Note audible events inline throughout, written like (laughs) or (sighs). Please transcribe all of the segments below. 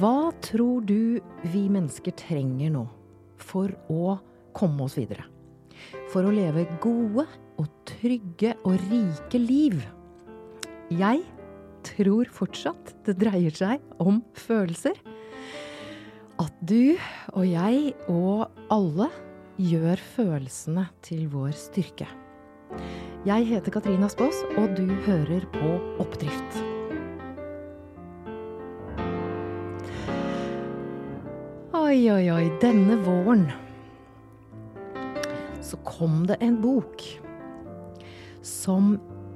Hva tror du vi mennesker trenger nå for å komme oss videre? For å leve gode og trygge og rike liv? Jeg tror fortsatt det dreier seg om følelser. At du og jeg og alle gjør følelsene til vår styrke. Jeg heter Katrine Aspaas, og du hører på Oppdrift. Oi, oi, oi. Denne våren så kom det en bok som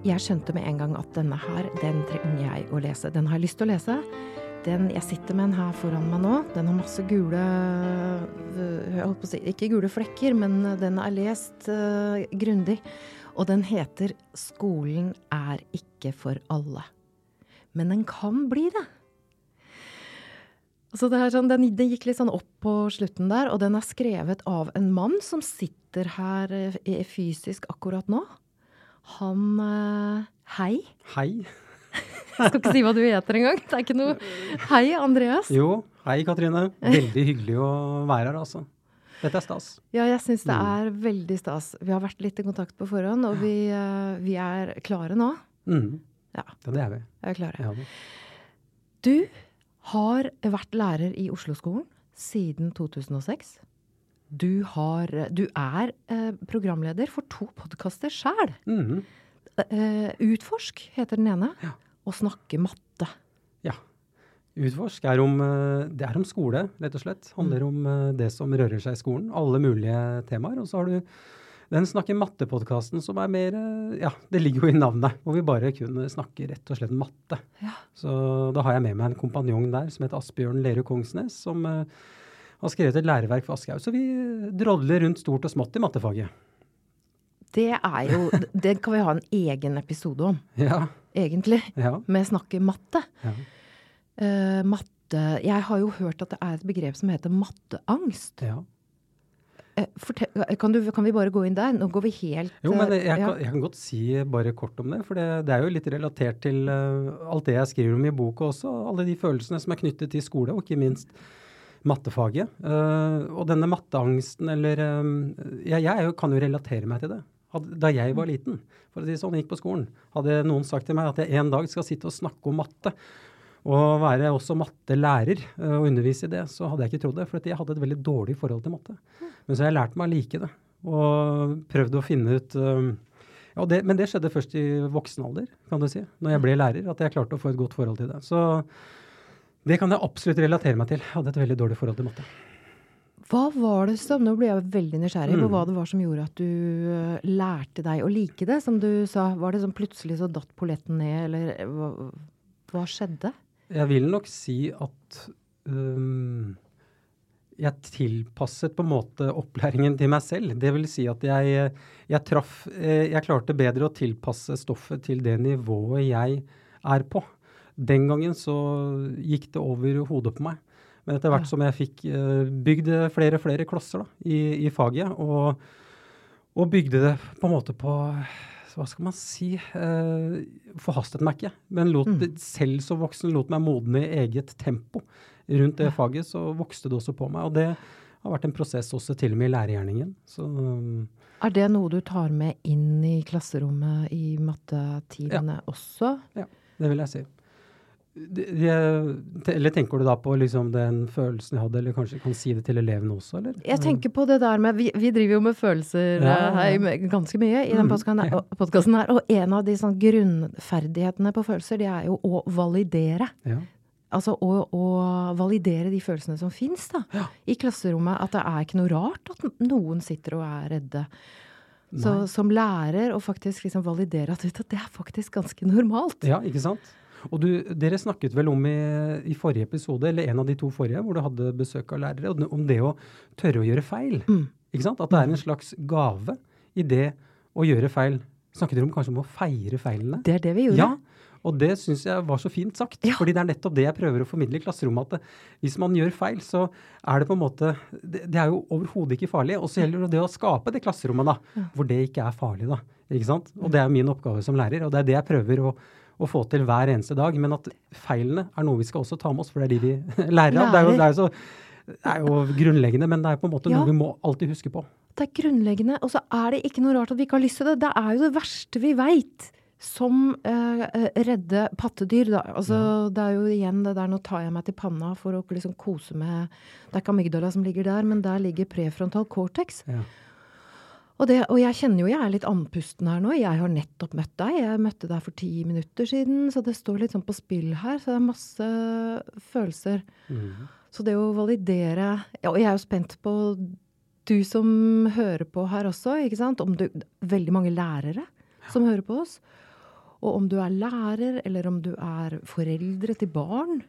jeg skjønte med en gang at denne her, den trenger jeg å lese. Den har jeg lyst til å lese. Den, jeg sitter med den her foran meg nå. Den har masse gule jeg holdt på å si, Ikke gule flekker, men den er lest uh, grundig. Og den heter 'Skolen er ikke for alle'. Men den kan bli det. Så det, sånn, den, den, gikk litt sånn opp på slutten der, og den er skrevet av en mann som sitter her eh, fysisk akkurat nå. Han eh, Hei. Hei. (laughs) Jeg skal ikke si hva du heter engang. Det er ikke noe Hei, Andreas. Jo, hei Katrine. Veldig hyggelig å være her, altså. Dette er stas. Ja, jeg syns det mm. er veldig stas. Vi har vært litt i kontakt på forhånd, og vi, uh, vi er klare nå. Mm. Ja. ja. det er vi. Vi er klare. Ja. Du har vært lærer i Oslo-skolen siden 2006. Du, har, du er eh, programleder for to podkaster sjæl. Mm. Eh, Utforsk heter den ene, ja. og Snakke matte. Ja. Utforsk er om, eh, det er om skole, rett og slett. Handler mm. om det som rører seg i skolen. Alle mulige temaer. Og så har du den snakker matte-podkasten som er mer eh, Ja, det ligger jo i navnet. Hvor vi bare kunne snakke rett og slett matte. Ja. Så da har jeg med meg en kompanjong der som heter Asbjørn Lerud Kongsnes. som uh, har skrevet et læreverk for Aschehoug. Så vi drodler rundt stort og smått i mattefaget. Det er jo Det kan vi ha en egen episode om, (laughs) ja. egentlig. Ja. Med snakke matte. Ja. Uh, matte Jeg har jo hørt at det er et begrep som heter matteangst. Ja. Eh, kan, du, kan, vi bare gå inn der? Nå går vi helt Jo, men jeg, jeg, kan, jeg kan, godt si bare kort om det. For det, det, er jo litt relatert til uh, alt det jeg skriver om i boka også. Alle de følelsene som er knyttet til skole, og ikke minst mattefaget. Og denne matteangsten, eller um, jeg, jo, kan jo relatere meg til det. Da jeg var liten, for å si sånn, gikk på skolen, hadde noen sagt til meg at jeg en dag skal sitte og snakke om matte. Og være også mattelærer og undervise i det, så hadde jeg ikke trodd det. For jeg hadde et veldig dårlig forhold til matte. Men så har jeg lært meg å like det. Og prøvd å finne ut um, ja, det, Men det skjedde først i voksen alder, kan du si. Når jeg ble lærer. At jeg klarte å få et godt forhold til det. Så det kan jeg absolutt relatere meg til. Jeg hadde et veldig dårlig forhold til matte. Hva var det som, Nå ble jeg veldig nysgjerrig på mm. hva det var som gjorde at du uh, lærte deg å like det. Som du sa, var det sånn plutselig så datt polletten ned, eller hva, hva skjedde? Jeg vil nok si at um, jeg tilpasset på en måte opplæringen til meg selv. Det vil si at jeg, jeg traff eh, Jeg klarte bedre å tilpasse stoffet til det nivået jeg er på. Den gangen så gikk det over hodet på meg. Men etter hvert som jeg fikk eh, bygd flere og flere klosser da, i, i faget, og, og, bygde det på en måte på Hva skal man si eh, Forhastet meg ikke, men lot, mm. selv som voksen lot meg modne i eget tempo rundt det faget, så vokste det også på meg. Og det har vært en prosess også til og med i lærergjerningen. Så, er det noe du tar med inn i klasserommet i mattetidene ja. også? Ja, det vil jeg si. Eller tenker du da på liksom den følelsen jeg hadde, eller kanskje kan si det til elevene også? Eller? Jeg tenker på det der med Vi, vi driver jo med følelser ja, ja. Her, ganske mye i den mm, podkasten her. Og en av de sånn grunnferdighetene på følelser, det er jo å validere. Ja. Altså å, å, validere de følelsene som fins i klasserommet. At det er ikke noe rart at noen sitter og er redde. Så som lærer å faktisk liksom validere at det er faktisk ganske normalt. Ja, ikke sant? Og du, Dere snakket vel om i, i, forrige episode, eller en av de to forrige, hvor du hadde besøk av lærere, om det å tørre å gjøre feil. Mm. Ikke sant? At det er en slags gave i det å gjøre feil. Snakket dere om kanskje om å feire feilene? Det er det vi gjorde. Ja, og det syns jeg var så fint sagt. Ja. fordi det er nettopp det jeg prøver å formidle i klasserommet. At hvis man gjør feil, så er det på en måte Det, det er jo overhodet ikke farlig. Og så gjelder det å skape det klasserommet da, ja. hvor det ikke er farlig. da, ikke sant? Og det er min oppgave som lærer. Og det er det jeg prøver å, å få til hver eneste dag. Men at feilene er noe vi skal også ta med oss, for det er de vi (laughs) lærer av. Det er jo, det er så, det er jo grunnleggende, men det er på en måte Ja. noe vi må alltid huske på. Det er grunnleggende. Og så er det ikke noe rart at vi ikke har lyst til det. Det er jo det verste vi veit. Som eh, eh, redde pattedyr, da. Altså, Det er jo igjen det der 'nå tar jeg meg til panna for å liksom kose med Det er ikke amygdala som ligger der, men der ligger prefrontal cortex. Ja. Og, det, og jeg kjenner jo jeg er litt andpusten her nå. Jeg har nettopp møtt deg. Jeg møtte deg for ti minutter siden, så det står litt sånn på spill her. Så det er masse følelser. Mm. Så det å validere ja, Og jeg er jo spent på du som hører på her også, ikke sant? Om du, veldig mange lærere som hører på oss. Og om du er lærer, eller om du er foreldre til barn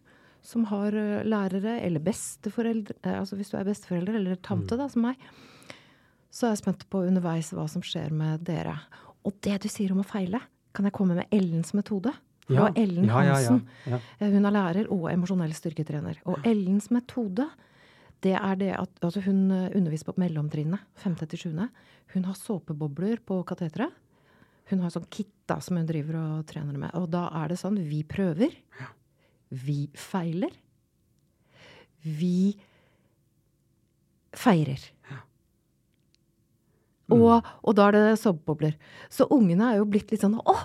som har eh, lærere, eller besteforeldre eh, Altså hvis du er besteforelder eller tante, da, som meg, så er jeg spent på underveis hva som skjer med dere. Og det du sier om å feile, kan jeg komme med Ellens metode? Ja. Og Ellen ja, ja, ja, Hansen. ja. Eh, Hun er lærer og emosjonell styrketrener. Og Ellens metode, det er det at altså hun eh, underviser på mellomtrinnet, femte til sjuende. Hun har såpebobler på kateteret. Hun har sånn kit da, som hun driver og trener med. Og da er det sånn vi prøver. Vi feiler. Vi feirer. Og, og da er det såpebobler. Så ungene er jo blitt litt sånn Å!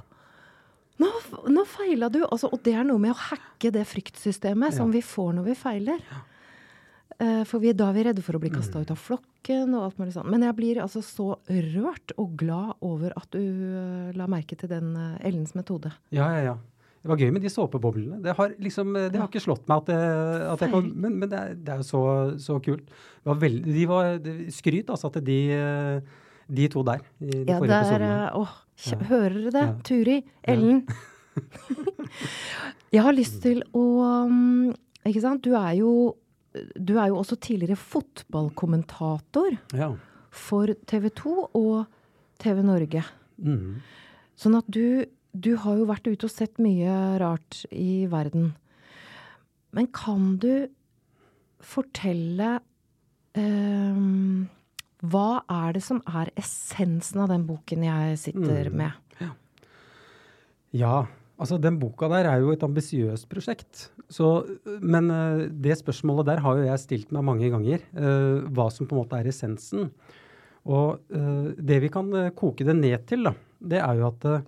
Nå, nå feila du! Altså, og det er noe med å hacke det fryktsystemet som vi får når vi feiler. Ja. for vi, da er vi redde for å bli kasta ut av flokken og alt mulig sånt. Men jeg blir altså så rørt og glad over at du eh, la merke til den eh, Ellens metode. Ja, ja, ja. Det var gøy med de såpeboblene. Det har liksom, det har ikke slått meg at, det, at jeg kom Men, men det, er, jo så, så kult. Det var veld, de var Skryt altså at de, eh, de to der i de Ja, forrige episodene. eh, Åh, Ja. hører dere det? Ja. Turi, Ellen. (laughs) jeg har lyst til å mm, Ikke sant, du er jo du er jo også tidligere fotballkommentator Ja. for TV 2 og TV Norge. Mm. Sånn at du, du har jo vært ute og sett mye rart i verden. Men kan du fortelle ehm, Hva er det som er essensen av den boken jeg sitter Mm. med? Ja, altså den boka der er jo et ambisiøst prosjekt. Så, men eh, det spørsmålet der har jo jeg stilt meg mange ganger. Uh, hva som på en måte er essensen. Og uh, det vi kan koke det ned til, da, det er jo at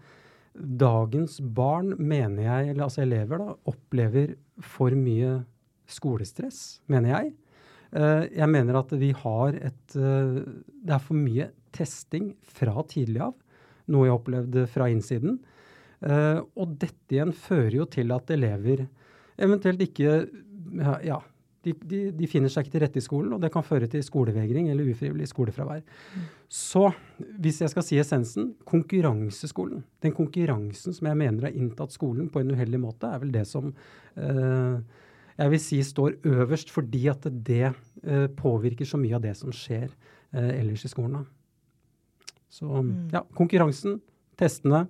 dagens barn, mener jeg, eller altså elever, da, opplever for mye skolestress, mener jeg. Eh, jeg mener at vi har et eh, Det er for mye testing fra tidlig av. Noe jeg opplevde fra innsiden. Eh, og dette igjen fører jo til at elever eventuelt ikke ja, de, de, de finner seg ikke til rette i skolen, og det kan føre til skolevegring eller ufrivillig skolefravær. Så hvis jeg skal si essensen, konkurranseskolen. Den konkurransen som jeg mener har inntatt skolen på en uheldig måte, er vel det som eh, jeg vil si står øverst, fordi at det eh, påvirker så mye av det som skjer eh, ellers i skolen. Så ja, konkurransen, testene.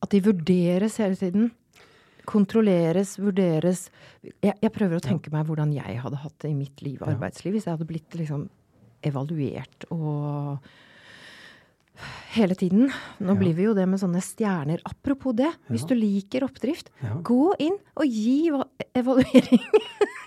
At de vurderes hele tiden. Kontrolleres, vurderes. Jeg, jeg prøver å tenke meg hvordan jeg hadde hatt det i mitt liv, og arbeidsliv, hvis jeg hadde blitt liksom evaluert og hele tiden. Nå Ja. blir vi jo det med sånne stjerner. Apropos det, hvis du liker oppdrift, Ja. gå inn og gi evaluering. (laughs)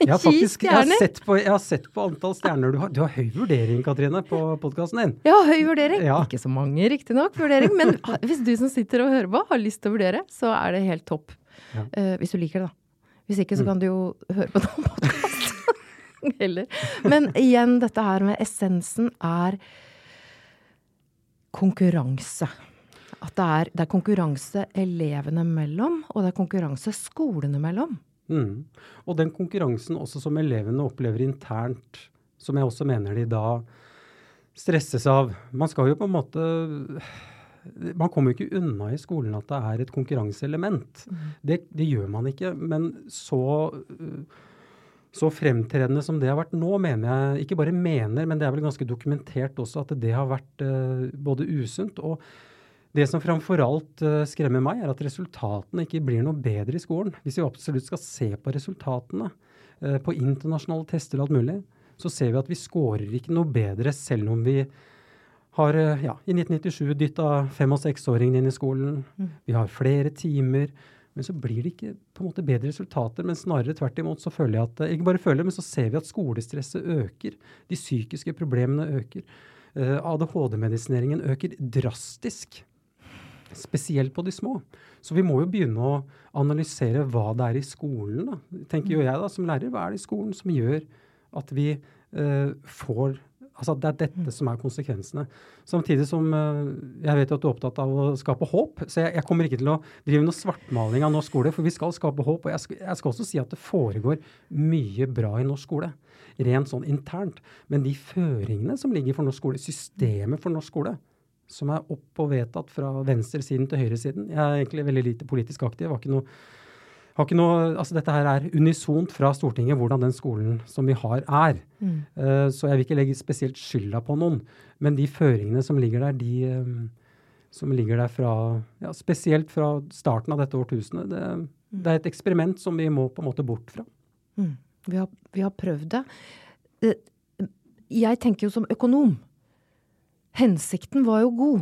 Gi faktisk, jeg, har sett på, jeg har sett på antall stjerner du har. Du har høy vurdering, Katrine, på podkasten din. Ja, høy vurdering. Ja. Ikke så mange, riktignok, vurdering. Men (laughs) hvis du som sitter og hører på, har lyst til å vurdere, så er det helt topp. Ja. Eh, hvis du liker det, da. Hvis ikke, så Mm. kan du jo høre på noen annen (laughs) podkast. Heller. Men igjen, dette her med essensen er konkurranse. At det er, det er konkurranse elevene mellom, og det er konkurranse skolene mellom. Mm. Og den konkurransen også som elevene opplever internt, som jeg også mener de da stresses av. Man skal jo på en måte Man kommer jo ikke unna i skolen at det er et konkurranseelement. Det, det gjør man ikke. Men så så fremtredende som det har vært nå, mener jeg Ikke bare mener, men det er vel ganske dokumentert også at det har vært uh, både usunt og det som framfor alt uh, skremmer meg, er at resultatene ikke blir noe bedre i skolen. Hvis vi absolutt skal se på resultatene uh, på internasjonale tester og alt mulig, så ser vi at vi scorer ikke noe bedre selv om vi har ja, i 1997 dytta fem- og seksåringen inn i skolen. Mm. Vi har flere timer. Men så blir det ikke på en måte bedre resultater, men snarere tvert imot så føler jeg at eh, Ikke bare føler, men så ser vi at skolestresset øker. De psykiske problemene øker. Uh, ADHD-medisineringen øker drastisk. Spesielt på de små. Så vi må jo begynne å analysere hva det er i skolen, da. tenker jo jeg da, som lærer. Hva er det i skolen som gjør at vi uh, får Altså det er dette som er konsekvensene. Samtidig som uh, jeg vet at du er opptatt av å skape håp. Så jeg, jeg kommer ikke til å drive noe svartmaling av norsk skole, for vi skal skape håp. Og jeg skal, jeg skal også si at det foregår mye bra i norsk skole. Rent sånn internt. Men de føringene som ligger for norsk skole, systemet for norsk skole, som er opp og vedtatt fra venstresiden til høyresiden Jeg er egentlig veldig lite politisk aktiv. var ikke noe har ikke noe, altså Dette her er unisont fra Stortinget hvordan den skolen som vi har, er. Mm. Uh, så jeg vil ikke legge spesielt skylda på noen. Men de føringene som ligger der, de um, som ligger der fra ja, Spesielt fra starten av dette årtusenet, det, det, er et eksperiment som vi må på en måte bort fra. Mm. Vi, har, vi har prøvd det. Uh, jeg tenker jo som økonom. Hensikten var jo god.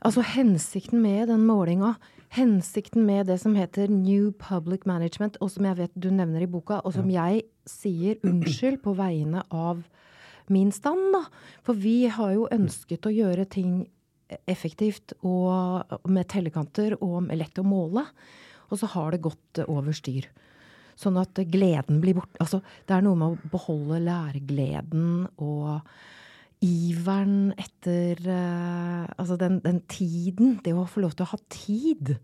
Altså hensikten med den målinga hensikten med det som heter New Public Management, og som jeg vet du nevner i boka, og som jeg sier unnskyld på vegne av min stand, da. For vi har jo ønsket å gjøre ting effektivt og med tellekanter og lett å måle. Og så har det gått over styr. Sånn at gleden blir borte. Altså, det er noe med å beholde læregleden og iveren etter uh, Altså den, den, tiden. Det å få lov til å ha tid.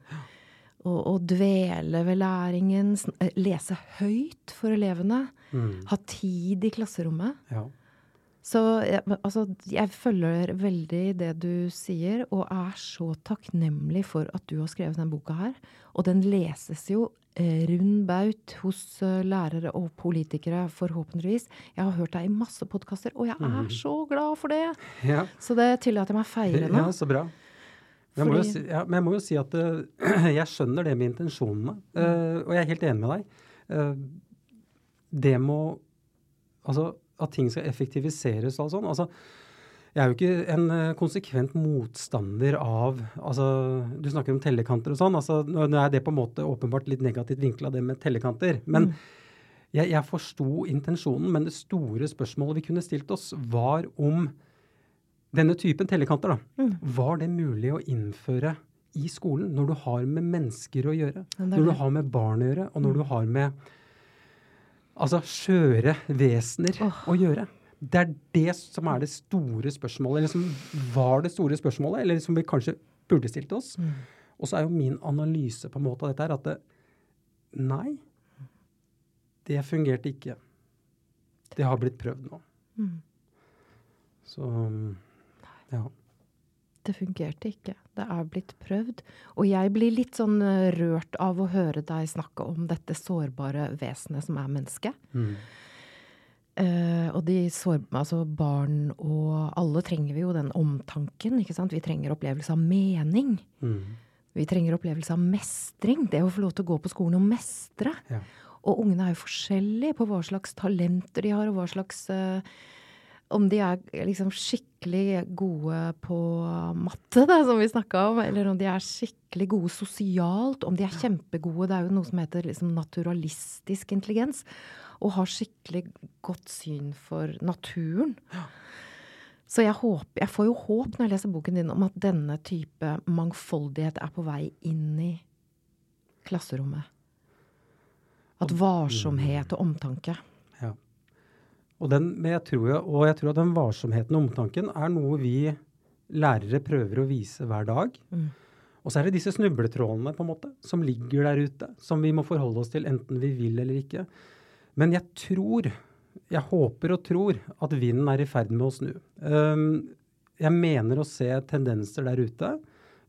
Og, og dvele ved læringen. Eh, lese høyt for elevene. Mm. Ha tid i klasserommet. Ja. Så altså, jeg følger veldig det du sier, og er så takknemlig for at du har skrevet denne boka her. Og den leses jo Eh, rund baut hos eh, lærere og politikere, forhåpentligvis. Jeg har hørt deg i masse podkaster, og jeg er mm. så glad for det! Ja. Så det tillater jeg meg å feire nå. Ja, så bra. Jeg må, si, ja, men jeg må jo si at uh, (clears throat) jeg skjønner det med intensjonene, uh, og jeg er helt enig med deg. Uh, det må Altså at ting skal effektiviseres og sånn. altså jeg er jo ikke en uh, konsekvent motstander av altså, Du snakker om tellekanter og sånn. altså Nå er det på en måte åpenbart litt negativt vinkla, det med tellekanter. Men mm. jeg, jeg forsto intensjonen, men det store spørsmålet vi kunne stilt oss, var om denne typen tellekanter, da, mm. var det mulig å innføre i skolen når du har med mennesker å gjøre? Når du har med barn å gjøre, og når mm. du har med altså skjøre vesener oh. å gjøre? Det er det som er det store spørsmålet, eller som var det store spørsmålet, eller som vi kanskje burde stilt oss. Mm. Og så er jo min analyse på en måte av dette her at det, nei, det fungerte ikke. Det har blitt prøvd nå. Mm. Så ja. Det fungerte ikke. Det er blitt prøvd. Og jeg blir litt sånn eh, rørt av å høre deg snakke om dette sårbare vesenet som er mennesket. Mm. Uh, og de sår, altså barn og alle trenger vi jo den omtanken. ikke sant? Vi trenger opplevelse av mening. Mm. Vi trenger opplevelse av mestring. Det å få lov til å gå på skolen og mestre. Ja. Og ungene er jo forskjellige på hva slags talenter de har, og hva slags uh, Om de er liksom skikkelig gode på matte, da, som vi snakka om, eller om de er skikkelig gode sosialt, om de er kjempegode Det er jo noe som heter liksom naturalistisk intelligens og har skikkelig godt syn for naturen. Så jeg, håper, jeg, får jo håp når jeg leser boken din om at denne type mangfoldighet er på vei inn i klasserommet. At varsomhet og omtanke. Og, den, jeg tror, og jeg tror at den varsomheten og omtanken er noe vi lærere prøver å vise hver dag. Mm. Og så er det disse snubletrådene på en måte, som ligger der ute, som vi må forholde oss til enten vi vil eller ikke. Men jeg tror, jeg håper og tror, at vinden er i ferd med å snu. Um, jeg mener å se tendenser der ute,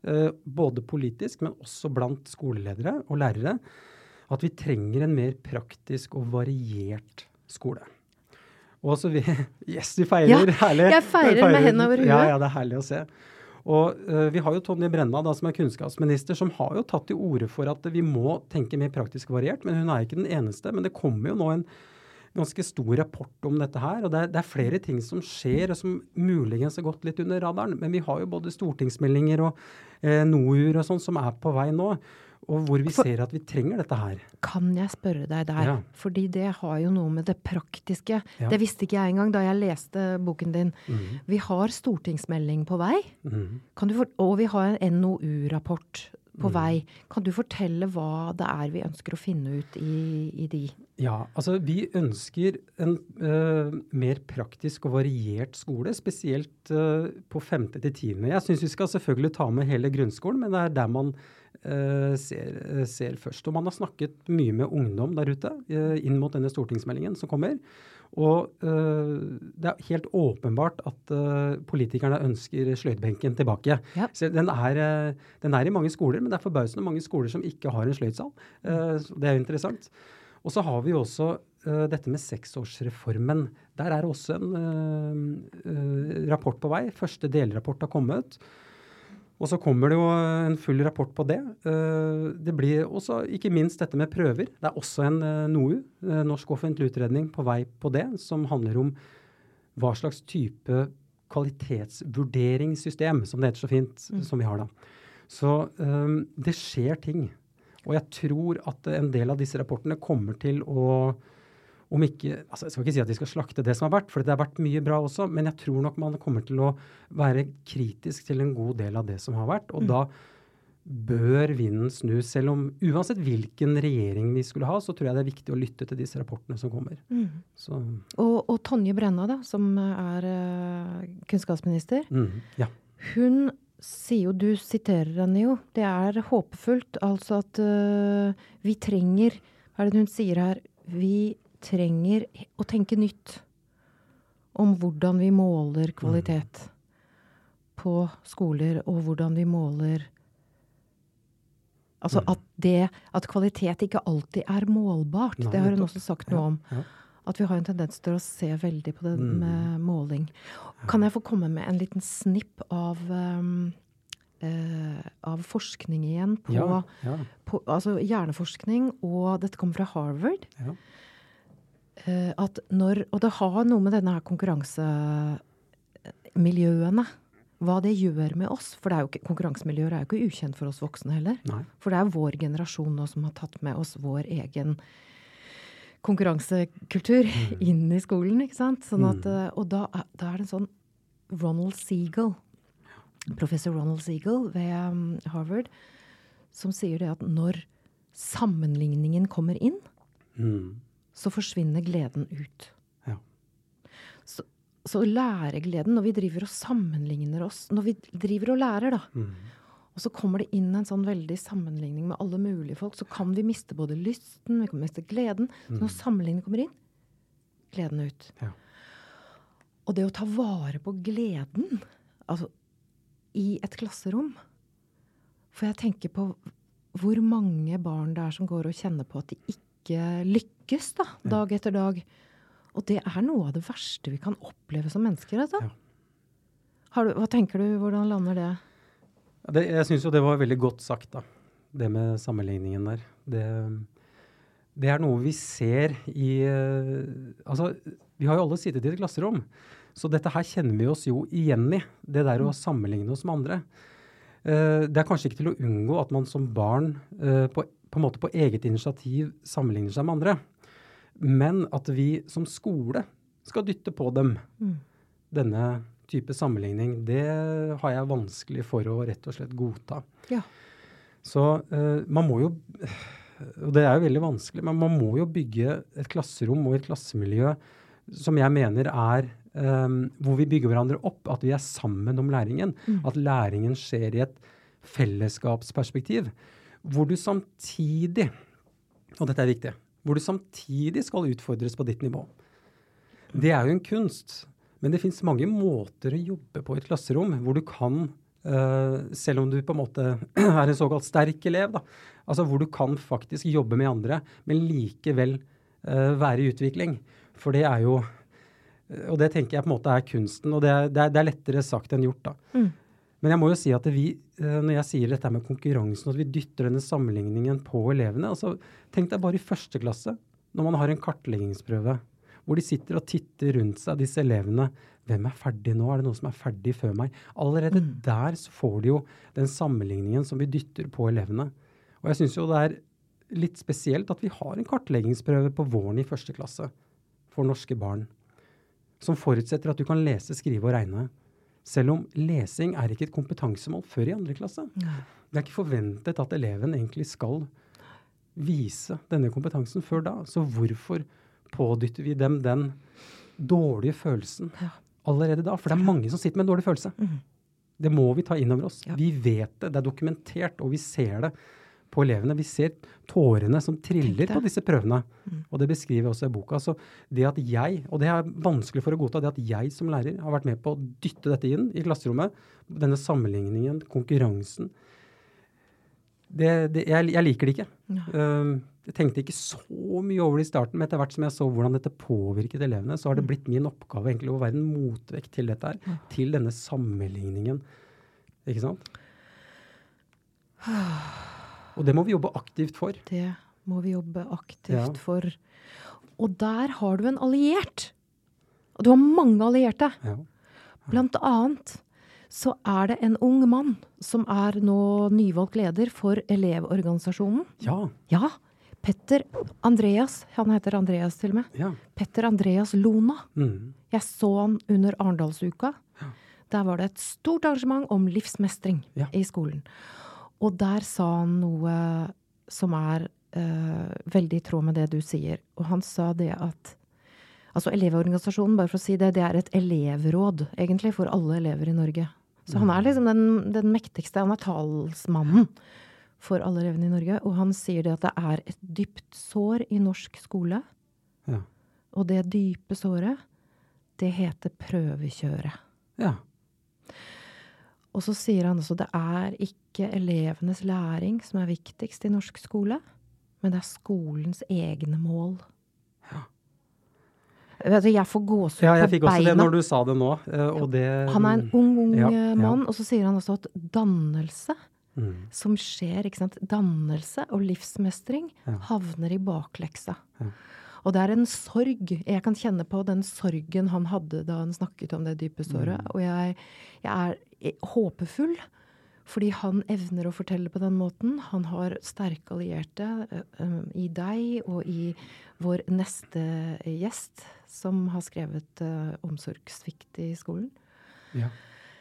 uh, både politisk, men også blant skoleledere og lærere, at vi trenger en mer praktisk og variert skole. Og så vi, (laughs) Yes, vi feirer! Ja, herlig. Jeg feirer, feirer med hendene over huet. Ja, ja, det er herlig å se. Og uh, Vi har jo Tonje Brenna da, som er kunnskapsminister, som har jo tatt til orde for at vi må tenke mer praktisk variert. Men hun er ikke den eneste. Men det kommer jo nå en ganske stor rapport om dette her. Og det er, det er, flere ting som skjer, og som muligens har gått litt under radaren. Men vi har jo både stortingsmeldinger og eh, NOU-er og sånn som er på vei nå. Og hvor vi For, ser at vi trenger dette her. Kan jeg spørre deg der? Ja. Fordi det har jo noe med det praktiske ja. Det visste ikke jeg engang da jeg leste boken din. Mm. Vi har stortingsmelding på vei. Mm. For, og vi har en NOU-rapport på mm. vei. Kan du fortelle hva det er vi ønsker å finne ut i, i de? Ja, altså vi ønsker en uh, mer praktisk og variert skole, spesielt uh, på femte til tiende. Jeg syns vi skal selvfølgelig ta med hele grunnskolen, men det er der man ser, ser, først. Og man har snakket mye med ungdom der ute inn mot denne stortingsmeldingen som kommer. Og uh, det er helt åpenbart at uh, politikerne ønsker sløydbenken tilbake. Ja. Den, er, uh, den, er, i mange skoler, men det er forbausende mange skoler som ikke har en sløydsal. det er jo interessant. Og så har vi jo også dette med seksårsreformen. Der er også en rapport på vei. Første delrapport har kommet. Og så kommer det jo en full rapport på det. Eh, det blir også ikke minst dette med prøver. Det er også en eh, NOU, eh, Norsk offentlig utredning, på vei på det, som handler om hva slags type kvalitetsvurderingssystem, som det heter så fint, mm. som vi har da. Så det skjer ting. Og jeg tror at en del av disse rapportene kommer til å om ikke altså Jeg skal ikke si at de skal slakte det som har vært, for det har vært mye bra også, men jeg tror nok man kommer til å være kritisk til en god del av det som har vært. Og mm. da bør vinden snu, Selv om uansett hvilken regjering vi skulle ha, så tror jeg det er viktig å lytte til disse rapportene som kommer. Mm. Og, og, Tonje Brenna, da, som er uh, kunnskapsminister, mm. ja. hun sier jo, du siterer henne jo, det er håpefullt. Altså at uh, vi trenger Hva er det hun sier her? Vi trenger å tenke nytt om hvordan vi måler kvalitet mm. på skoler, og hvordan vi måler Altså mm. at det At kvalitet ikke alltid er målbart. Nei, det har hun også sagt noe om. Ja, ja. At vi har en tendens til å se veldig på det mm. med måling. Kan jeg få komme med en liten snipp av um, uh, av forskning igjen på, ja, på, Altså hjerneforskning, og dette kommer fra Harvard. Ja. Eh, at når Og det har noe med denne her konkurransemiljøene hva det gjør med oss. For er ikke, konkurransemiljøer er jo ikke ukjent for oss voksne heller. Nei. For det er vår generasjon nå som har tatt med oss vår egen konkurransekultur mm. inn i skolen. ikke sant? Sånn at, mm. Eh, og da, da, er det en sånn Ronald Seagull, professor Ronald Seagull ved um, Harvard, som sier det at når sammenligningen kommer inn, mm så forsvinner gleden ut. Ja. Så, så læregleden, når vi driver og sammenligner oss, når vi driver og lærer, da, mm. og så kommer det inn en sånn veldig sammenligning med alle mulige folk, så kan vi miste både lysten, vi kan miste gleden. Så når mm. sammenligning kommer inn, gleden ut. Ja. Og det å ta vare på gleden, altså i et klasserom For jeg tenker på hvor mange barn det er som går og kjenner på at de ikke lykkes lykkes da, dag etter dag. Og det er noe av det verste vi kan oppleve som mennesker. Altså. Ja. Du, hva tenker du, hvordan lander det? det jeg syns jo det var veldig godt sagt, da. Det med sammenligningen der. Det, det er noe vi ser i uh, Altså, vi har jo alle sittet i et klasserom. Så dette her kjenner vi oss jo igjen i. Det der å mm. sammenligne oss med andre. Uh, det er kanskje ikke til å unngå at man som barn uh, på, på, en måte på eget initiativ sammenligner seg med andre. Men at vi som skole skal dytte på dem mm. denne type sammenligning, det har jeg vanskelig for å rett og slett godta. Ja. Så uh, man må jo Og det er jo veldig vanskelig, men man må jo bygge et klasserom og et klassemiljø som jeg mener er um, hvor vi bygger hverandre opp, at vi er sammen om læringen. Mm. At læringen skjer i et fellesskapsperspektiv. Hvor du samtidig, og dette er viktig, hvor du samtidig skal utfordres på ditt nivå. Det er jo en kunst. Men det fins mange måter å jobbe på i et klasserom hvor du kan, uh, selv om du på en måte (clears throat) er en såkalt sterk elev, da, altså hvor du kan faktisk jobbe med andre, men likevel uh, være i utvikling. For det er jo Og det tenker jeg på en måte er kunsten. Og det er, det er, det er lettere sagt enn gjort, da. Mm. Men jeg må jo si at vi, eh, når jeg sier dette med konkurransen, at vi dytter denne sammenligningen på elevene altså Tenk deg bare i første klasse, når man har en kartleggingsprøve. hvor de sitter og titter rundt seg, disse elevene. Hvem er ferdig nå? Er det noen som er ferdig før meg? Allerede Mm. der så får de jo den sammenligningen som vi dytter på elevene. Og jeg syns jo det er litt spesielt at vi har en kartleggingsprøve på våren i første klasse for norske barn, som forutsetter at du kan lese, skrive og regne. Selv om lesing er ikke et kompetansemål før i andre klasse. Nei. Det er ikke forventet at eleven egentlig skal vise denne kompetansen før da. Så hvorfor pådytter vi dem den dårlige følelsen Ja. allerede da? For det er mange som sitter med en dårlig følelse. Mm. Det må vi ta inn over oss. Ja. Vi vet det, det er dokumentert, og vi ser det på elevene. Vi ser tårene som triller på disse prøvene. Mm. Og det beskriver jeg også i boka. Så det at jeg, og det er vanskelig for å godta, det at jeg som lærer har vært med på å dytte dette inn i klasserommet, denne sammenligningen, konkurransen, det, det, jeg, jeg liker det ikke. Um, jeg tenkte ikke så mye over det i starten, men etter hvert som jeg så hvordan dette påvirket elevene, så har det blitt min oppgave egentlig å være en motvekt til dette her, til denne sammenligningen. Ikke sant? (sighs) Og det må vi jobbe aktivt for. Det må vi jobbe aktivt Ja. for. Og der har du en alliert. Og du har mange allierte. Ja. Blant annet så er det en ung mann som er nå nyvalgt leder for Elevorganisasjonen. Ja. Ja, Petter Andreas. Han heter Andreas til og med. ja. Petter Andreas Lona. Mm. Jeg så han under Arendalsuka. Ja. Der var det et stort arrangement om livsmestring i skolen. Og der sa han noe som er eh, veldig i tråd med det du sier. Og han sa det at Altså Elevorganisasjonen, bare for å si det, det er et elevråd, egentlig, for alle elever i Norge. Så han er liksom den, den mektigste, han er talsmannen for alle elevene i Norge. Og han sier det at det er et dypt sår i norsk skole. Ja. Og det dype såret, det heter prøvekjøret. ja. Og så sier han også det er ikke elevenes læring som er viktigst i norsk skole, men det er skolens egne mål. Ja. jeg får gåsehud ja, jeg fikk også det når du sa det nå. eh, Og det Han er en ung, ung Ja, eh, ja. mann, og så sier han også at dannelse mm. som skjer, ikke sant, dannelse og livsmestring Ja. havner i bakleksa. Ja. Og det er en sorg. Jeg kan kjenne på den sorgen han hadde da han snakket om det dype såret. Mm. Og jeg, jeg er håpefull, fordi han evner å fortelle på den måten. Han har sterke allierte eh, eh, i deg og i vår neste gjest, som har skrevet eh, 'Omsorgssvikt i skolen'. ja.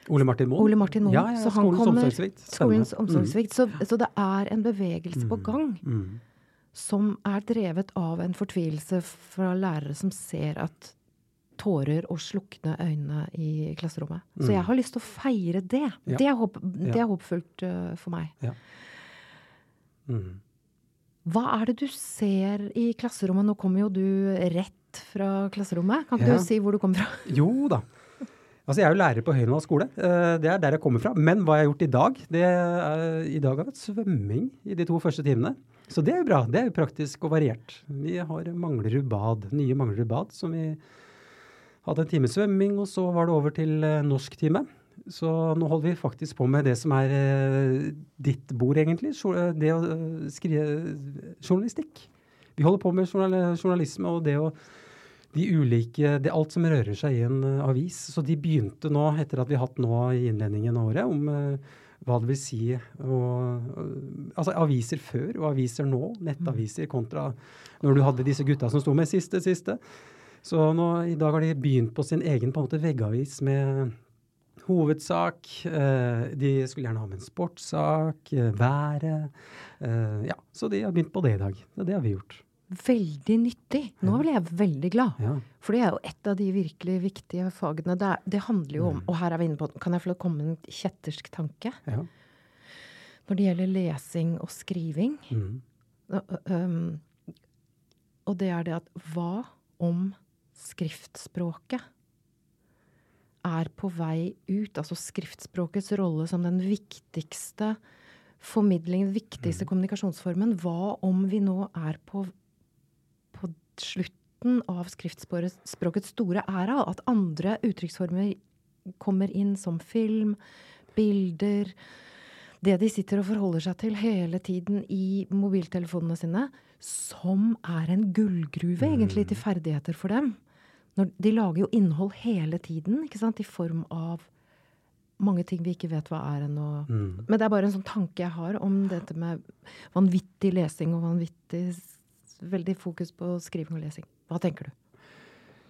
Ole Martin Moen? Ole Martin Moen. Ja, ja, så han skolens kommer- omsorgssvikt. Skolens omsorgssvikt. Så, så det er en bevegelse på Mm. gang Mm. som er drevet av en fortvilelse fra lærere som ser at tårer og slukne øyne i klasserommet. Så Mm. jeg har lyst til å feire det. Ja. Det, er håp, det er håpfullt uh, for meg. Mm. Hva er det du ser i klasserommet? Nå kommer jo du rett fra klasserommet. Kan ikke Ja. du si hvor du kommer fra? Jo da. Altså, jeg er jo lærer på Høyrenvall skole. Eh, Det er der jeg kommer fra. Men hva jeg har gjort i dag det er, I dag har hatt svømming i de to første timene. Så det er jo bra. Det er jo praktisk og variert. Vi har Manglerud bad, nye Manglerud bad, som vi hadde en time svømming, og så var det over til eh, norsktime. Så nå holder vi faktisk på med det som er eh, ditt bord, egentlig. Det å eh, skrive journalistikk. Vi holder på med journalisme og det å de ulike, det er alt som rører seg i en eh, avis. Så de begynte nå, etter at vi har hatt nå i innledningen av året, om eh, hva det vil si eh, Altså aviser før og aviser nå, nettaviser kontra når du hadde disse gutta som sto med siste, siste. Så nå, i dag har de begynt på sin egen på en måte veggavis med hovedsak. Eh, de skulle gjerne ha med en sportssak, eh, været. Eh, ja, så de har begynt på det i dag. Det har vi gjort. Veldig nyttig. Nå ble jeg veldig glad. Ja. For det er jo et av de virkelig viktige fagene. Det, er, det handler jo om Og her er vi inne på Kan jeg få komme med en kjettersk tanke? ja. Når det gjelder lesing og skriving. Mm. Ø- ø- og det er det at hva om skriftspråket er på vei ut? Altså skriftspråkets rolle som den viktigste formidlingen, den viktigste kommunikasjonsformen. Hva om vi nå er på, på slutten av skriftspråkets store æra? At andre uttrykksformer kommer inn som film, bilder det de sitter og forholder seg til hele tiden i mobiltelefonene sine, som er en gullgruve egentlig til ferdigheter for dem. De lager jo innhold hele tiden, ikke sant? I form av mange ting vi ikke vet hva er ennå. Mm. Men det er bare en sånn tanke jeg har om dette med vanvittig lesing og vanvittig Veldig fokus på skriving og lesing. Hva tenker du?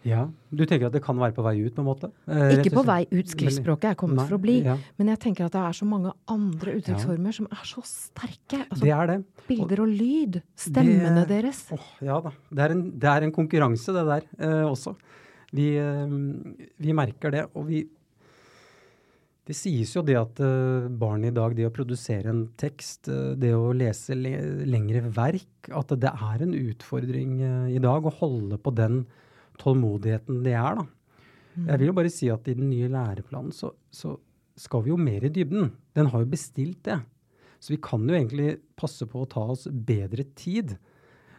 Ja, Du tenker at det kan være på vei ut, på en måte? Eh, Ikke på vei ut. Skriftspråket er kommet Nei, for å bli. Ja, Men jeg tenker at det er så mange andre uttrykksformer som er så sterke. Altså, det er det. bilder og lyd. Stemmene Det- deres. Oh, ja da. Det er, en, det er en konkurranse, det der eh, også. Vi, eh, vi merker det. Og vi Det sies jo det at eh, barn i dag, det å produsere en tekst, eh, det å lese le lengre verk, at det er en utfordring eh, i dag å holde på den tålmodigheten det er, da. Jeg vil jo bare si at i den nye læreplanen så, så skal vi jo mer i dybden. Den har jo bestilt det. Så vi kan jo egentlig passe på å ta oss bedre tid.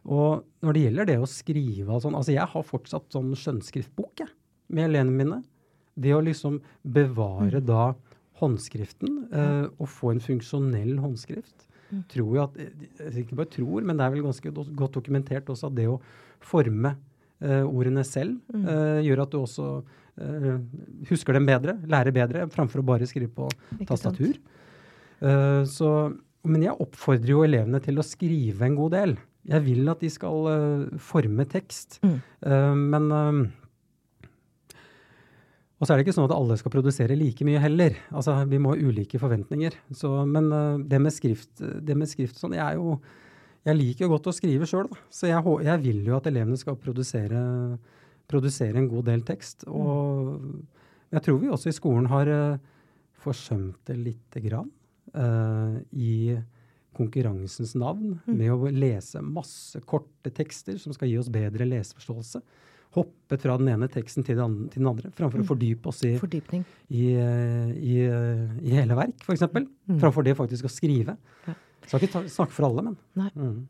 Og når det gjelder det å skrive og sånn Altså, jeg har fortsatt sånn skjønnskriftbok, jeg, med elevene mine. Det å liksom bevare da håndskriften, eh, og få en funksjonell håndskrift, tror jeg at Ikke bare tror, men det er vel ganske godt dokumentert også at det å forme eh, ordene selv eh, gjør at du også eh, husker dem bedre, lærer bedre, framfor å bare skrive på tastatur. Eh, så, men jeg oppfordrer jo elevene til å skrive en god del. Jeg vil at de skal eh, forme tekst. Mm. Eh, men eh, Og så er det ikke sånn at alle skal produsere like mye heller. Altså, Vi må ha ulike forventninger. Så, men eh, det med skrift, det med skrift sånn, jeg er jo jeg liker jo godt å skrive sjøl, så jeg, jeg vil jo at elevene skal produsere, produsere en god del tekst. Og jeg tror vi også i skolen har eh, forsømt det lite grann uh, i konkurransens navn med å lese masse korte tekster som skal gi oss bedre leseforståelse. Hoppe fra den ene teksten til den andre, til den andre framfor å fordype oss i, i, eh, i, i hele verk, f.eks. eksempel Framfor det faktisk å skrive. Ja. Skal ikke snakke for alle, men. Nei. Mm.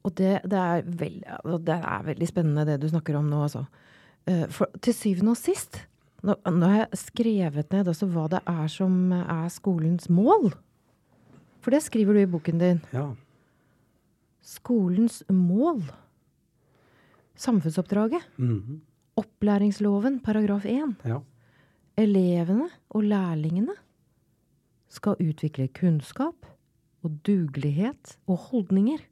Og det, det, er veld, altså, det er veldig spennende det du snakker om nå, altså. Eh, For til syvende og sist, nå, nå har jeg skrevet ned også hva det er som er skolens mål. For det skriver du i boken din. Ja. Skolens mål. Samfunnsoppdraget. Mhm. Opplæringsloven, paragraf 1. ja. Elevene og lærlingene skal utvikle kunnskap og dugelighet og holdninger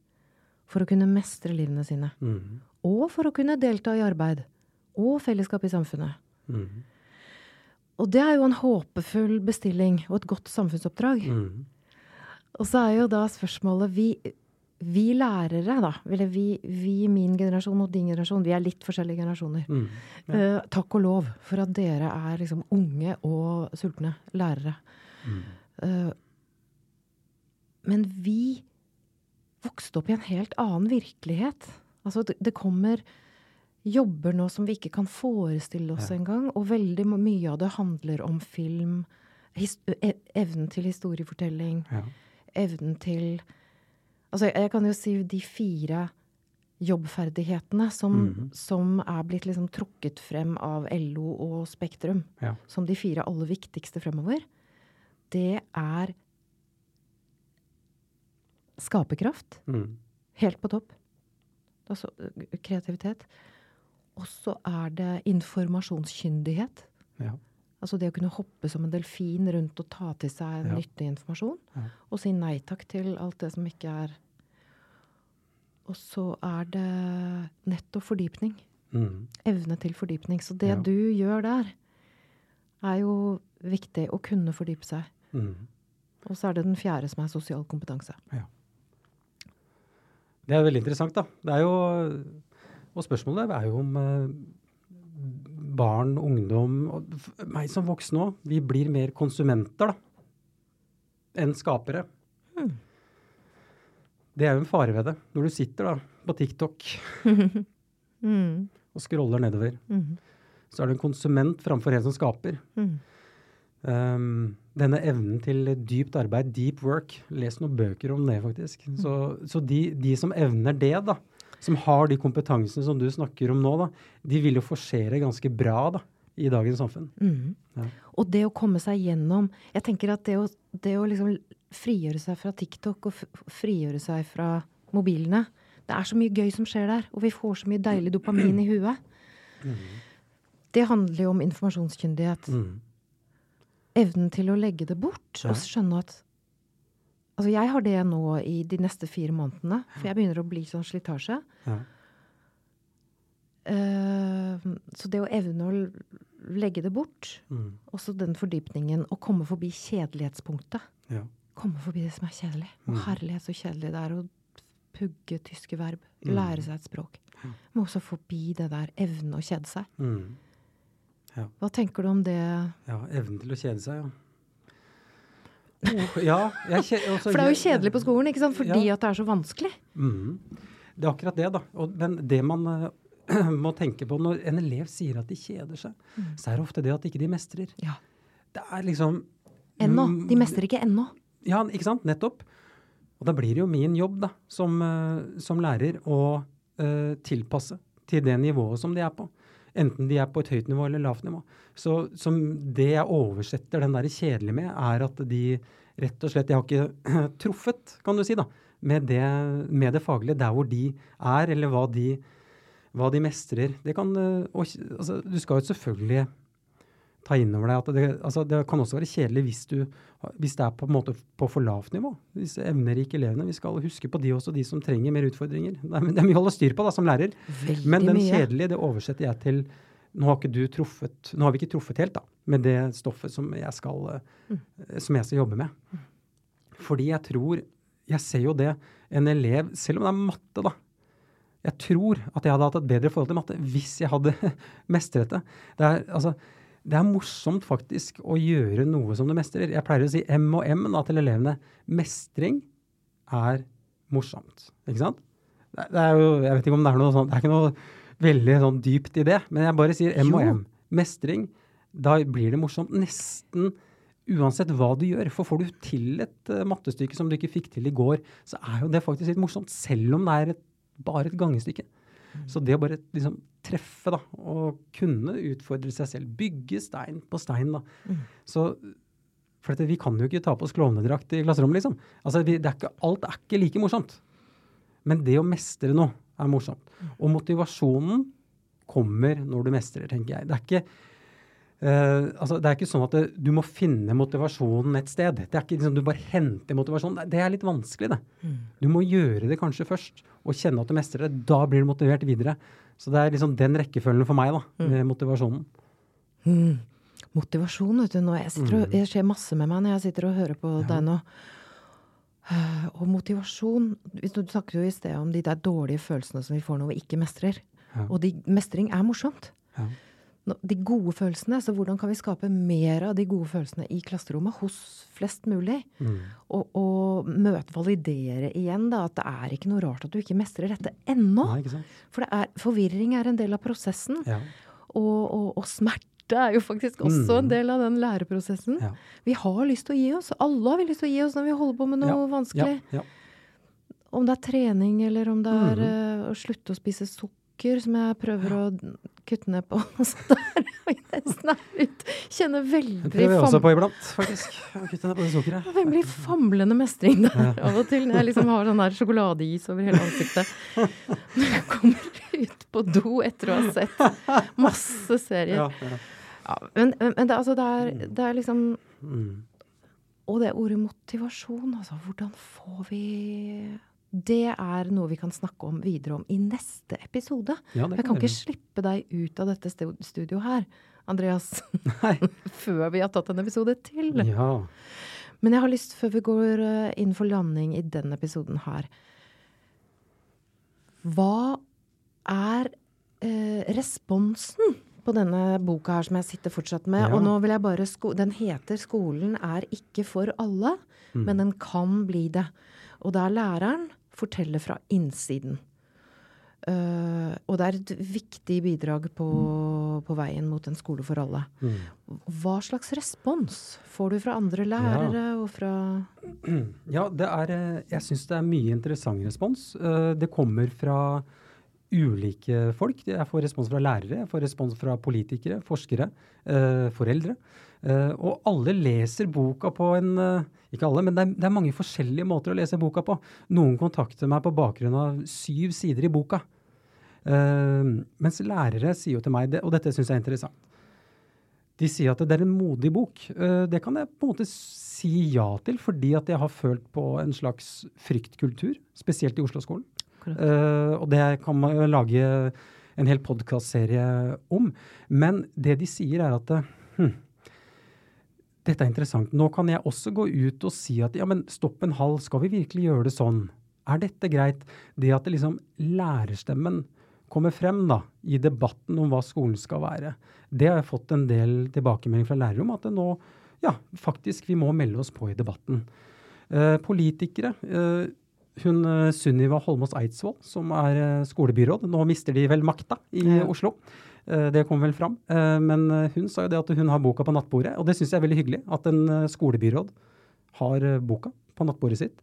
for å kunne mestre livene sine. Mm. Og for å kunne delta i arbeid og fellesskap i samfunnet. Mm. Og det er jo en håpefull bestilling og et godt samfunnsoppdrag. Mm. Og så er jo da spørsmålet vi, vi lærere, da, eller vi, vi min generasjon og din generasjon, vi er litt forskjellige generasjoner. Mhm. Eh, takk og lov for at dere er liksom unge og sultne lærere. Eh, men vi vokste opp i en helt annen virkelighet. Altså, det, det kommer jobber nå som vi ikke kan forestille oss Ja. engang. Og veldig mye av det handler om film. E evnen til historiefortelling. Ja. Evnen til Altså, jeg kan jo si de fire jobbferdighetene som, Mhm. som er blitt liksom trukket frem av LO og Spektrum Ja. som de fire aller viktigste fremover, det er skaperkraft. Mm. Helt på topp. Altså kreativitet. Og så er det informasjonskyndighet. Ja. Altså det å kunne hoppe som en delfin rundt og ta til seg Ja. nyttig informasjon. Ja. Og si nei takk til alt det som ikke er Og så er det nettopp fordypning. Mm. Evne til fordypning. Så det Ja. du gjør der, er jo viktig å kunne fordype seg. Mm. Og så er det den fjerde som er sosial kompetanse. Det er veldig interessant, da. Det er jo, og spørsmålet er jo om eh, barn, ungdom og meg som voksen òg, vi blir mer konsumenter da, enn skapere. Mm. Det er jo en fare ved det. Når du sitter da på TikTok (laughs) Mm. og scroller nedover, Mm. så er du en konsument framfor en som skaper. Mm. Um, denne evnen til dypt arbeid, deep work, les noen bøker om det faktisk. Så, så de, de som evner det, da, som har de kompetansene som du snakker om nå, da, de vil jo forsere ganske bra da, i dagens samfunn. Mm. Ja. Og det å komme seg gjennom Jeg tenker at det å, det å liksom frigjøre seg fra TikTok og frigjøre seg fra mobilene Det er så mye gøy som skjer der, og vi får så mye deilig dopamin i huet. Det handler jo om informasjonskyndighet. Mm. Evnen til å legge det bort og skjønne at Altså, jeg har det nå i de neste fire månedene, for jeg begynner å bli sånn slitasje. Ja. Uh, så det å evne å legge det bort, Mm. også den fordypningen, å komme forbi kjedelighetspunktet. Ja. Komme forbi det som er kjedelig. Mm. herlighet, så kjedelig det er å pugge tyske verb. Mm. Lære seg et språk. Mm. Men også forbi det der evne å kjede seg. Mm. Hva tenker du om det? ja. Evnen til å kjede seg, ja. Oh, ja, kje, også, For det er jo kjedelig på skolen, ikke sant? Fordi Ja. at det er så vanskelig. Mm. Det er akkurat det, da. Og, men det man uh, (clears throat) må tenke på når en elev sier at de kjeder seg, Mm. så er det ofte det at ikke de mestrer. Ja. Det er liksom Ennå. De Mm, mestrer ikke ennå. Ja, ikke sant? Nettopp. Og da blir det jo min jobb da, som, eh, som lærer å uh, tilpasse til det nivået som de er på. Enten de er på et høyt nivå eller lavt nivå. Så det jeg oversetter den der kjedelige med, er at de rett og slett Jeg har ikke (clears throat) truffet, kan du si, da, med det, med det faglige der hvor de er, eller hva de, hva de mestrer. Det kan eh, og, altså, Du skal jo selvfølgelig ta inn over deg at det, altså, det kan også være kjedelig hvis, du, hvis det er på en måte på for lavt nivå. Disse evnerike elevene. Vi skal huske på de også, de som trenger mer utfordringer. Det er, det er mye å holde styr på da, som lærer. Veldig Men den mye. kjedelige, det oversetter jeg til nå har, ikke du truffet, nå har vi ikke truffet helt da, med det stoffet som jeg skal, Mm. eh, som jeg skal jobbe med. Fordi jeg tror Jeg ser jo det. En elev, selv om det er matte, da. Jeg tror at jeg hadde hatt et bedre forhold til matte hvis jeg hadde (laughs) mestret det. Det er, altså, det er morsomt faktisk å gjøre noe som du mestrer. Jeg pleier å si M og M da, til elevene. Mestring er morsomt. Ikke sant? Det, det er jo, jeg vet ikke om det er noe sånt, det er ikke noe veldig sånn dypt i det, men jeg bare sier M og M. Mestring, da blir det morsomt nesten uansett hva du gjør. For får du til et uh, mattestykke som du ikke fikk til i går, så er jo det faktisk litt morsomt, selv om det er et, bare et gangestykke. Så det å bare liksom treffe, da, og kunne utfordre seg selv, bygge stein på stein, da. Mm. Så for dette, vi kan jo ikke ta på oss klovnedrakt i klasserommet, liksom. Altså, vi, det er ikke, alt er ikke like morsomt. Men det å mestre noe er morsomt. Og motivasjonen kommer når du mestrer, tenker jeg. Det er ikke, eh, altså, det er ikke sånn at det, du må finne motivasjonen et sted. Det er ikke liksom du bare henter motivasjonen. Det, er litt vanskelig, det. Mm. Du må gjøre det kanskje først, og kjenne at du mestrer det. Da blir du motivert videre. Så det er liksom den rekkefølgen for meg, da, med motivasjonen. Mm. Motivasjon, vet du. Nå jeg sitter Mm. og, jeg ser masse med meg når jeg sitter og hører på deg nå. Eh, Og motivasjon Du snakket jo i sted om de der dårlige følelsene som vi får når vi ikke mestrer. Ja. Og de, mestring er morsomt. Ja. De gode følelsene, så hvordan kan vi skape mer av de gode følelsene i klasserommet hos flest mulig? Mm. Og, og møte, validere igjen da, at det er ikke noe rart at du ikke mestrer dette ennå. Nei, ikke sant? For det er, forvirring er en del av prosessen. Ja. Og, og, og smerte er jo faktisk også en Mm. del av den læreprosessen. Ja. Vi har lyst til å gi oss. Alle har vi lyst til å gi oss når vi holder på med noe Ja, vanskelig. Ja. Om det er trening, eller om det er mm. uh, å slutte å spise sukker, som jeg prøver å kutte ned på. (laughs) Så der er nesten ut. Kjenner Det veldig prøver jeg også på iblant, faktisk. Å Kutte ned på det sukkeret. veldig famlende mestring der Ja. av og til. Når jeg liksom har sånn der sjokoladeis over hele ansiktet. Når jeg kommer ut på do etter å ha sett masse serier. Ja, ja. Men, men det, altså, det, er, det er liksom Mm. Og det ordet motivasjon, altså. Hvordan får vi Det er noe vi kan snakke om videre om i neste episode. ja kan Jeg kan ikke slippe deg ut av dette studioet her, Andreas, Nei. (laughs) før vi har tatt en episode til. Ja. Men jeg har lyst, før vi går eh, inn for landing i denne episoden her Hva er eh, responsen på denne boka her som jeg sitter fortsatt med? Ja. Og nå vil jeg bare Den heter 'Skolen er ikke for alle', Mm. men den kan bli det. Og det er læreren forteller fra innsiden. Uh, og det er et viktig bidrag på, på veien mot en skole for alle. Mm. Hva slags respons får du fra andre lærere og fra Ja, det er eh, Jeg syns det er mye interessant respons. Uh, Det kommer fra ulike folk. Jeg får respons fra lærere, jeg får respons fra politikere, forskere, eh, foreldre. Eh, Og alle leser boka på en eh, Ikke alle, men det er, det er mange forskjellige måter å lese boka på. Noen kontakter meg på bakgrunn av syv sider i boka. Eh, mens lærere sier jo til meg, det, og dette syns jeg er interessant, de sier at det er en modig bok. Eh, det kan jeg på en måte si ja til, fordi at jeg har følt på en slags fryktkultur, spesielt i Oslo-skolen. Uh, og det kan man jo lage en hel podkastserie om. Men det de sier, er at hm, dette er interessant. Nå kan jeg også gå ut og si at ja, men stopp en halv, skal vi virkelig gjøre det sånn? Er dette greit? Det at det liksom lærerstemmen kommer frem da, i debatten om hva skolen skal være, det har jeg fått en del tilbakemelding fra lærere om. At nå, ja, faktisk, vi må melde oss på i debatten. Eh, politikere uh, hun uh, Sunniva Holmås Eidsvoll, som er skolebyråd. Nå mister de vel makta i ja. Oslo. Det kom vel fram. Men hun sa jo det at hun har boka på nattbordet, og det syns jeg er veldig hyggelig. At en skolebyråd har boka på nattbordet sitt.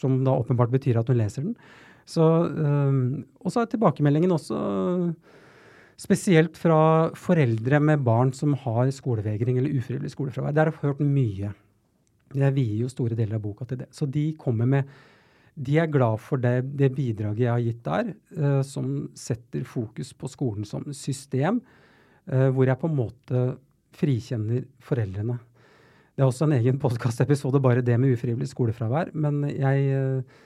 Som da åpenbart betyr at hun leser den. Så, og så er tilbakemeldingen også spesielt fra foreldre med barn som har skolevegring eller ufrivillig skolefravær. Der har jeg hørt mye. Jeg vier jo store deler av boka til det. Så de kommer med De er glad for det, det bidraget jeg har gitt der, uh, som setter fokus på skolen som system, uh, hvor jeg på en måte frikjenner foreldrene. Det er også en egen podkastepisode, bare det med ufrivillig skolefravær. Men jeg, uh,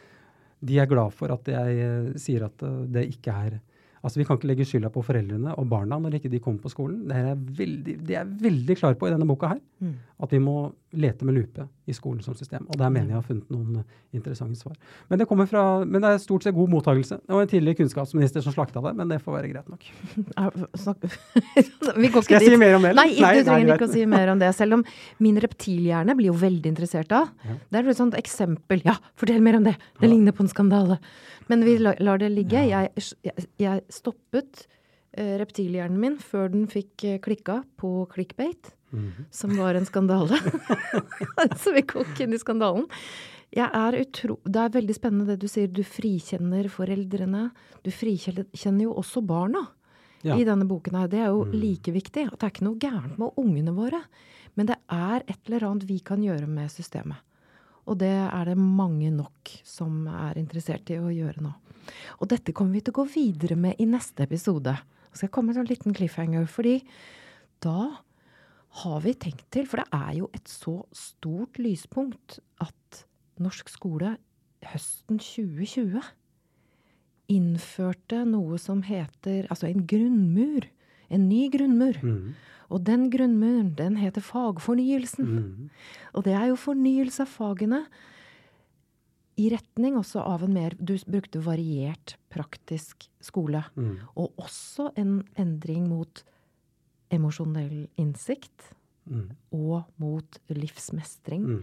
de er glad for at jeg sier at det ikke er Altså, Vi kan ikke legge skylda på foreldrene og barna når ikke de kommer på skolen. Det er veldig, de er veldig klar på i denne boka her. Mm. At vi må lete med lupe i skolen som system. Og der mener jeg har funnet noen interessante svar. Men det kommer fra, men det er stort sett god mottakelse. Det var en tidligere kunnskapsminister som slakta det, men det får være greit nok. (laughs) (laughs) Skal jeg si mer om det? Nei, nei, du trenger ikke å si mer om det. Selv om min reptilhjerne blir jo veldig interessert av. Ja. Det er et sånt eksempel. Ja, fortell mer om det! Det ja. ligner på en skandale. Men vi lar det ligge. Jeg, jeg, jeg stoppet reptilhjernen min før den fikk uh, klikka på clickbait, mm -hmm. som var en skandale. (laughs) Så vi kokk inn i skandalen. Er utro, det er veldig spennende det du sier. Du frikjenner foreldrene. Du frikjenner jo også barna ja. i denne boken her. Det er jo mm. like viktig. At det er ikke noe gærent med ungene våre. Men det er et eller annet vi kan gjøre med systemet. Og det er det mange nok som er interessert i å gjøre nå. Og dette kommer vi til å gå videre med i neste episode. Skal jeg komme med en liten cliffhanger, fordi da har vi tenkt til For det er jo et så stort lyspunkt at norsk skole høsten 2020 innførte noe som heter Altså en grunnmur. En ny grunnmur. Mm. Og den grunnmuren, den heter fagfornyelsen. Mm. Og det er jo fornyelse av fagene i retning også av en mer Du brukte variert, praktisk skole. Mm. Og også en endring mot emosjonell innsikt. Mm. Og mot livsmestring. Mm.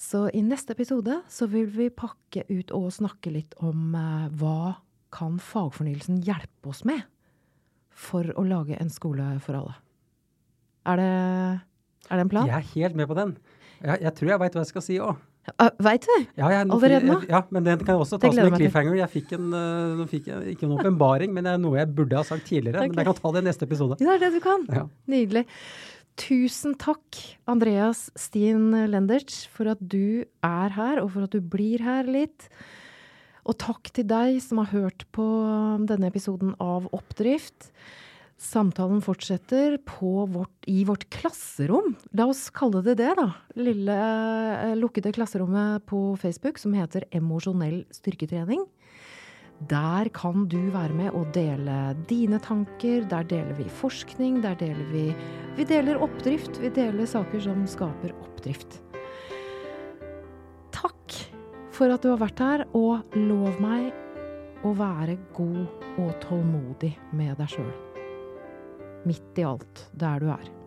Så i neste episode så vil vi pakke ut og snakke litt om eh, hva kan fagfornyelsen hjelpe oss med for å lage en skole for alle. Er det, er det en plan? Jeg er helt med på den. Jeg, jeg tror jeg veit hva jeg skal si òg. Uh, Veit du? Ja, jeg, Allerede nå? Ja, men den kan jeg også ta som med cliffhanger. Jeg fikk en, uh, fikk jeg ikke en åpenbaring, men det er noe jeg burde ha sagt tidligere. Okay. Men jeg kan ta det i neste episode. Det er det du kan. Ja. Nydelig. Tusen takk, Andreas Stien Lendertz, for at du er her, og for at du blir her litt. Og takk til deg som har hørt på denne episoden av Oppdrift. Samtalen fortsetter vårt, i vårt klasserom. La oss kalle det det, da. Lille eh, lukkede klasserommet på Facebook som heter Emosjonell styrketrening. Der kan du være med og dele dine tanker. Der deler vi forskning. Der deler vi Vi deler oppdrift. Vi deler saker som skaper oppdrift. Takk for at du har vært her, og lov meg å være god og tålmodig med deg sjøl midt i alt der du er.